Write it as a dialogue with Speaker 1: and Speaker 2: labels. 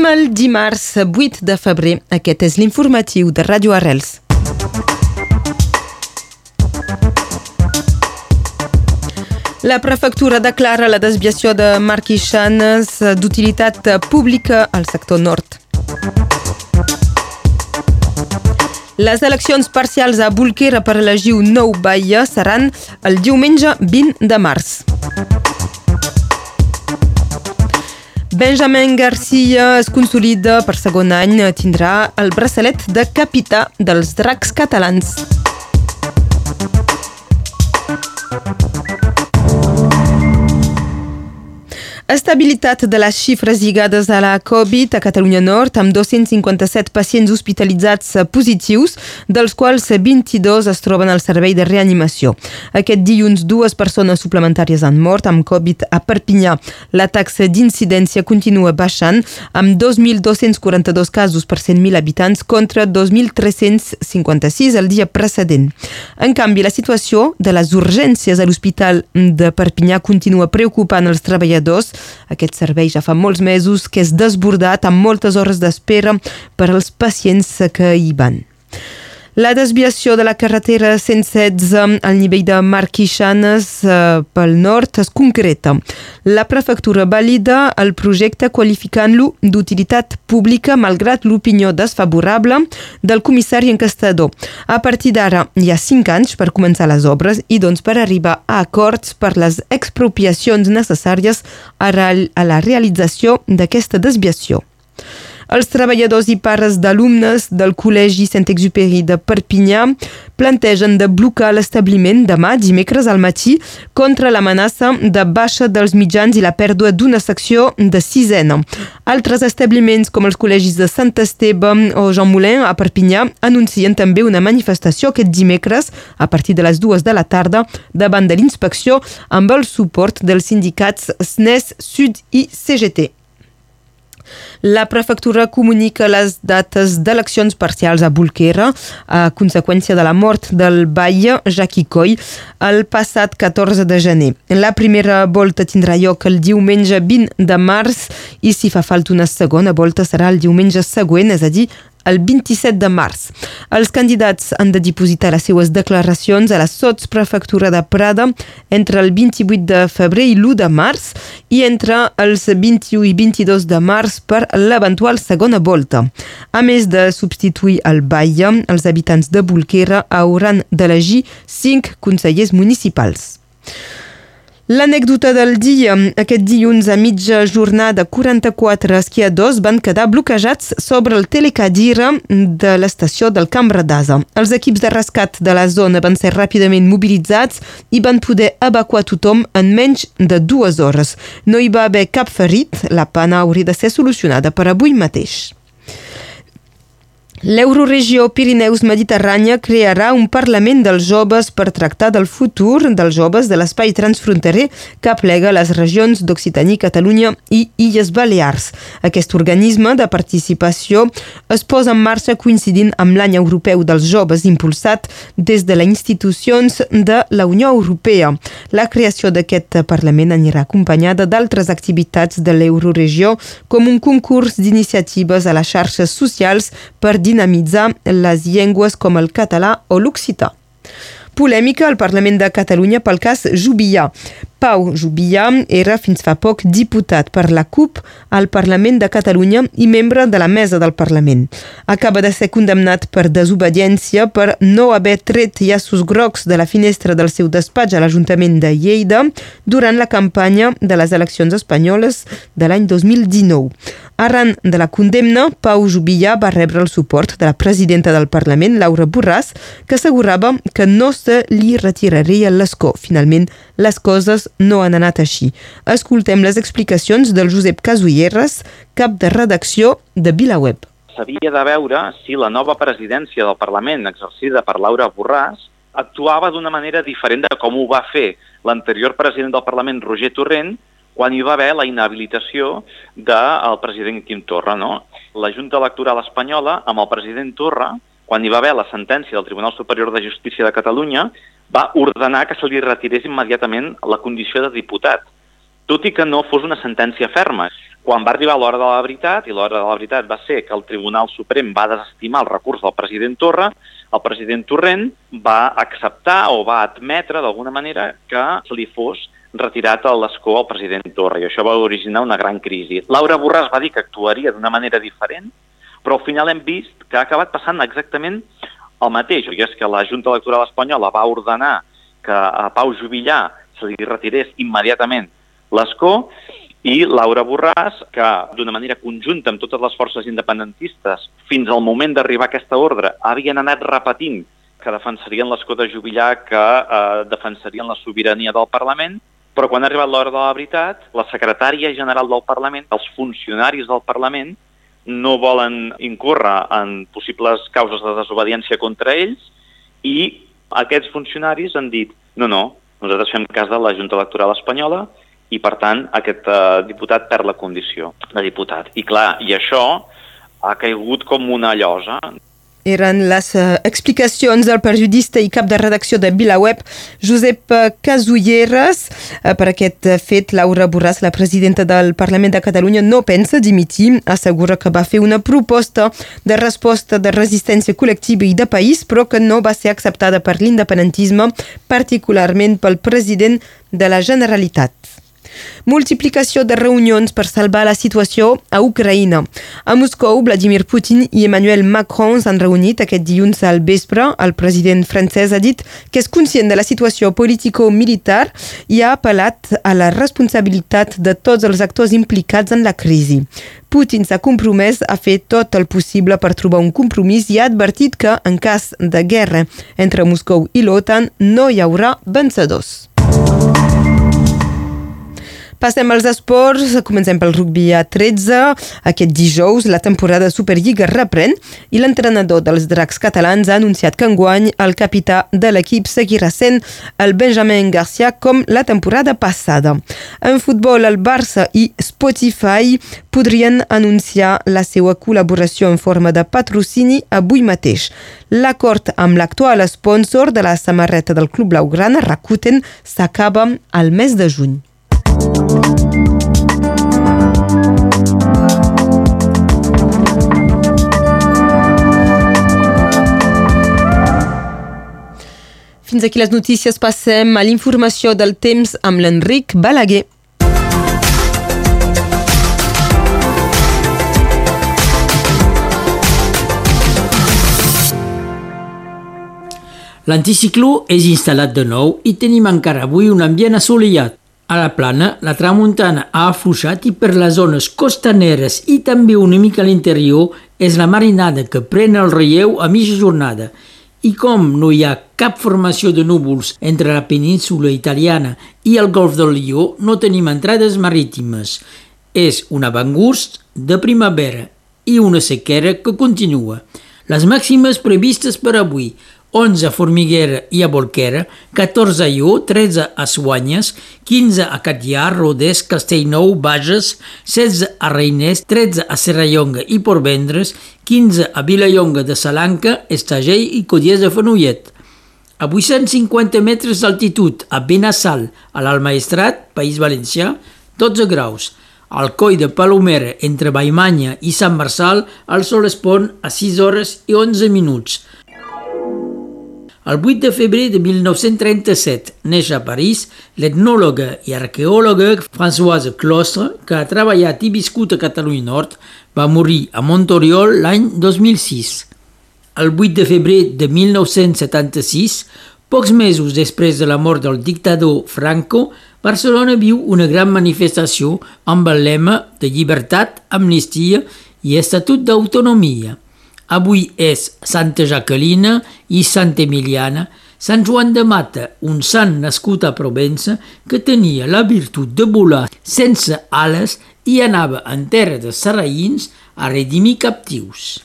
Speaker 1: Comencem el dimarts 8 de febrer. Aquest és l'informatiu de Ràdio Arrels. La prefectura declara la desviació de Marquixanes d'utilitat pública al sector nord. Les eleccions parcials a Bolquera per elegir un nou Bahia seran el diumenge 20 de març. Benjamin Garcia es consolida per segon any, tindrà el braçalet de capità dels dracs catalans. Estabilitat de les xifres lligades a la Covid a Catalunya Nord, amb 257 pacients hospitalitzats positius, dels quals 22 es troben al servei de reanimació. Aquest dilluns, dues persones suplementàries han mort amb Covid a Perpinyà. La taxa d'incidència continua baixant, amb 2.242 casos per 100.000 habitants contra 2.356 el dia precedent. En canvi, la situació de les urgències a l'Hospital de Perpinyà continua preocupant els treballadors aquest servei ja fa molts mesos que és desbordat amb moltes hores d'espera per als pacients que hi van. La desviació de la carretera 116 al nivell de Marquixanes eh, pel nord es concreta. La prefectura valida el projecte qualificant-lo d'utilitat pública malgrat l'opinió desfavorable del comissari encastador. A partir d'ara hi ha cinc anys per començar les obres i doncs per arribar a acords per les expropiacions necessàries a la realització d'aquesta desviació. Els treballadors i pares d'alumnes del Col·legi Sant-Exuperi de Perpinyà plantegen de blocar l'establiment demà, dimecres al matí, contra l'amenaça de baixa dels mitjans i la pèrdua d'una secció de sisena. Altres establiments, com els col·legis de Sant Esteve o Jean Moulin a Perpinyà, anuncien també una manifestació aquest dimecres, a partir de les dues de la tarda, davant de l'inspecció amb el suport dels sindicats SNES, Sud i CGT. La prefectura comunica les dates d'eleccions parcials a Bolquera a conseqüència de la mort del batlle Jackie Coy el passat 14 de gener. La primera volta tindrà lloc el diumenge 20 de març i si fa falta una segona volta serà el diumenge següent, és a dir, el 27 de març. Els candidats han de dipositar les seues declaracions a la sotsprefectura de Prada entre el 28 de febrer i l'1 de març i entre els 21 i 22 de març per l'eventual segona volta. A més de substituir el Baia, els habitants de Bolquera hauran d'elegir cinc consellers municipals. L'anècdota del dia. Aquest dilluns a mitja jornada 44 esquiadors van quedar bloquejats sobre el telecadira de l'estació del Cambra d'Asa. Els equips de rescat de la zona van ser ràpidament mobilitzats i van poder evacuar tothom en menys de dues hores. No hi va haver cap ferit, la pana hauria de ser solucionada per avui mateix. L'Euroregió Pirineus-Mediterrània crearà un Parlament dels joves per tractar del futur dels joves de l'espai transfronterer que aplega les regions d'Occitània, Catalunya i Illes Balears. Aquest organisme de participació es posa en marxa coincidint amb l'any europeu dels joves impulsat des de les institucions de la Unió Europea. La creació d'aquest Parlament anirà acompanyada d'altres activitats de l'Euroregió com un concurs d'iniciatives a les xarxes socials per dinamitzar les llengües com el català o l'occità. Polèmica al Parlament de Catalunya pel cas Jubillà. Pau Jubillà era fins fa poc diputat per la CUP al Parlament de Catalunya i membre de la mesa del Parlament. Acaba de ser condemnat per desobediència per no haver tret llaços grocs de la finestra del seu despatx a l'Ajuntament de Lleida durant la campanya de les eleccions espanyoles de l'any 2019. Arran de la condemna, Pau Jubillà va rebre el suport de la presidenta del Parlament, Laura Borràs, que assegurava que no se li retiraria l'escó. Finalment, les coses no han anat així. Escoltem les explicacions del Josep Casulleres, cap de redacció de VilaWeb.
Speaker 2: S'havia de veure si la nova presidència del Parlament, exercida per Laura Borràs, actuava d'una manera diferent de com ho va fer l'anterior president del Parlament, Roger Torrent, quan hi va haver la inhabilitació del president Quim Torra. No? La Junta Electoral Espanyola, amb el president Torra, quan hi va haver la sentència del Tribunal Superior de Justícia de Catalunya, va ordenar que se li retirés immediatament la condició de diputat, tot i que no fos una sentència ferma. quan va arribar l'hora de la veritat, i l'hora de la veritat va ser que el Tribunal Suprem va desestimar el recurs del president Torra, el president Torrent va acceptar o va admetre d'alguna manera que se li fos retirat l'escó al president Torra i això va originar una gran crisi. Laura Borràs va dir que actuaria d'una manera diferent, però al final hem vist que ha acabat passant exactament el mateix, i és que la Junta Electoral Espanyola va ordenar que a Pau Jubillà se li retirés immediatament l'escó i Laura Borràs, que d'una manera conjunta amb totes les forces independentistes, fins al moment d'arribar a aquesta ordre, havien anat repetint que defensarien l'escó de Jubillar, que eh, defensarien la sobirania del Parlament, però quan ha arribat l'hora de la veritat, la secretària general del Parlament, els funcionaris del Parlament, no volen incórrer en possibles causes de desobediència contra ells i aquests funcionaris han dit no, no, nosaltres fem cas de la Junta Electoral Espanyola i, per tant, aquest uh, diputat perd la condició de diputat. I, clar, i això ha caigut com una llosa.
Speaker 1: Eren les uh, explicacions del periodista i cap de redacció de VilaWeb, Josep Casulleres. Uh, per aquest fet, Laura Borràs, la presidenta del Parlament de Catalunya, no pensa dimitir. Assegura que va fer una proposta de resposta de resistència col·lectiva i de país, però que no va ser acceptada per l'independentisme, particularment pel president de la Generalitat. Multiplicació de reunions per salvar la situació a Ucraïna. A Moscou, Vladimir Putin i Emmanuel Macron s'han reunit aquest dilluns al vespre. El president francès ha dit que és conscient de la situació político-militar i ha apel·lat a la responsabilitat de tots els actors implicats en la crisi. Putin s'ha compromès a fer tot el possible per trobar un compromís i ha advertit que, en cas de guerra entre Moscou i l'OTAN, no hi haurà vencedors. Passem als esports, comencem pel rugby a 13. Aquest dijous la temporada Superliga reprèn i l'entrenador dels dracs catalans ha anunciat que enguany el capità de l'equip seguirà sent el Benjamin Garcia com la temporada passada. En futbol, el Barça i Spotify podrien anunciar la seva col·laboració en forma de patrocini avui mateix. L'acord amb l'actual sponsor de la samarreta del Club Blaugrana, Rakuten, s'acaba al mes de juny. Fins aquí les notícies, passem a l'informació del temps amb l'Enric Balaguer.
Speaker 3: L'anticicló és instal·lat de nou i tenim encara avui un ambient assolellat. A la plana, la tramuntana ha afluixat i per les zones costaneres i també una mica a l'interior és la marinada que pren el relleu a mitja jornada. I com no hi ha cap formació de núvols entre la península italiana i el golf del Lió, no tenim entrades marítimes. És un avangust de primavera i una sequera que continua. Les màximes previstes per avui 11 a Formiguera i a Bolquera, 14 a Ió, 13 a Suanyes, 15 a Catllà, Rodés, Castellnou, Bages, 16 a Reiners, 13 a Serrallonga i Porvendres, 15 a Vilallonga de Salanca, Estagell i Codies de Fenollet. A 850 metres d'altitud, a Benassal, a l'Almaestrat, País Valencià, 12 graus. Al coll de Palomera, entre Baimanya i Sant Marçal, el sol es pon a 6 hores i 11 minuts. El 8 de febrer de 1937 neix a París l'etnòloga i arqueòloga Françoise Clostre, que ha treballat i viscut a Catalunya Nord, va morir a Montoriol l'any 2006. El 8 de febrer de 1976, pocs mesos després de la mort del dictador Franco, Barcelona viu una gran manifestació amb el lema de llibertat, amnistia i estatut d'autonomia. Avui és Santa Jacquelina i Santa Emiliana, Sant Joan de Mata, un sant nascut a Provença que tenia la virtut de volar sense ales i anava en terra de sarraïns a redimir captius.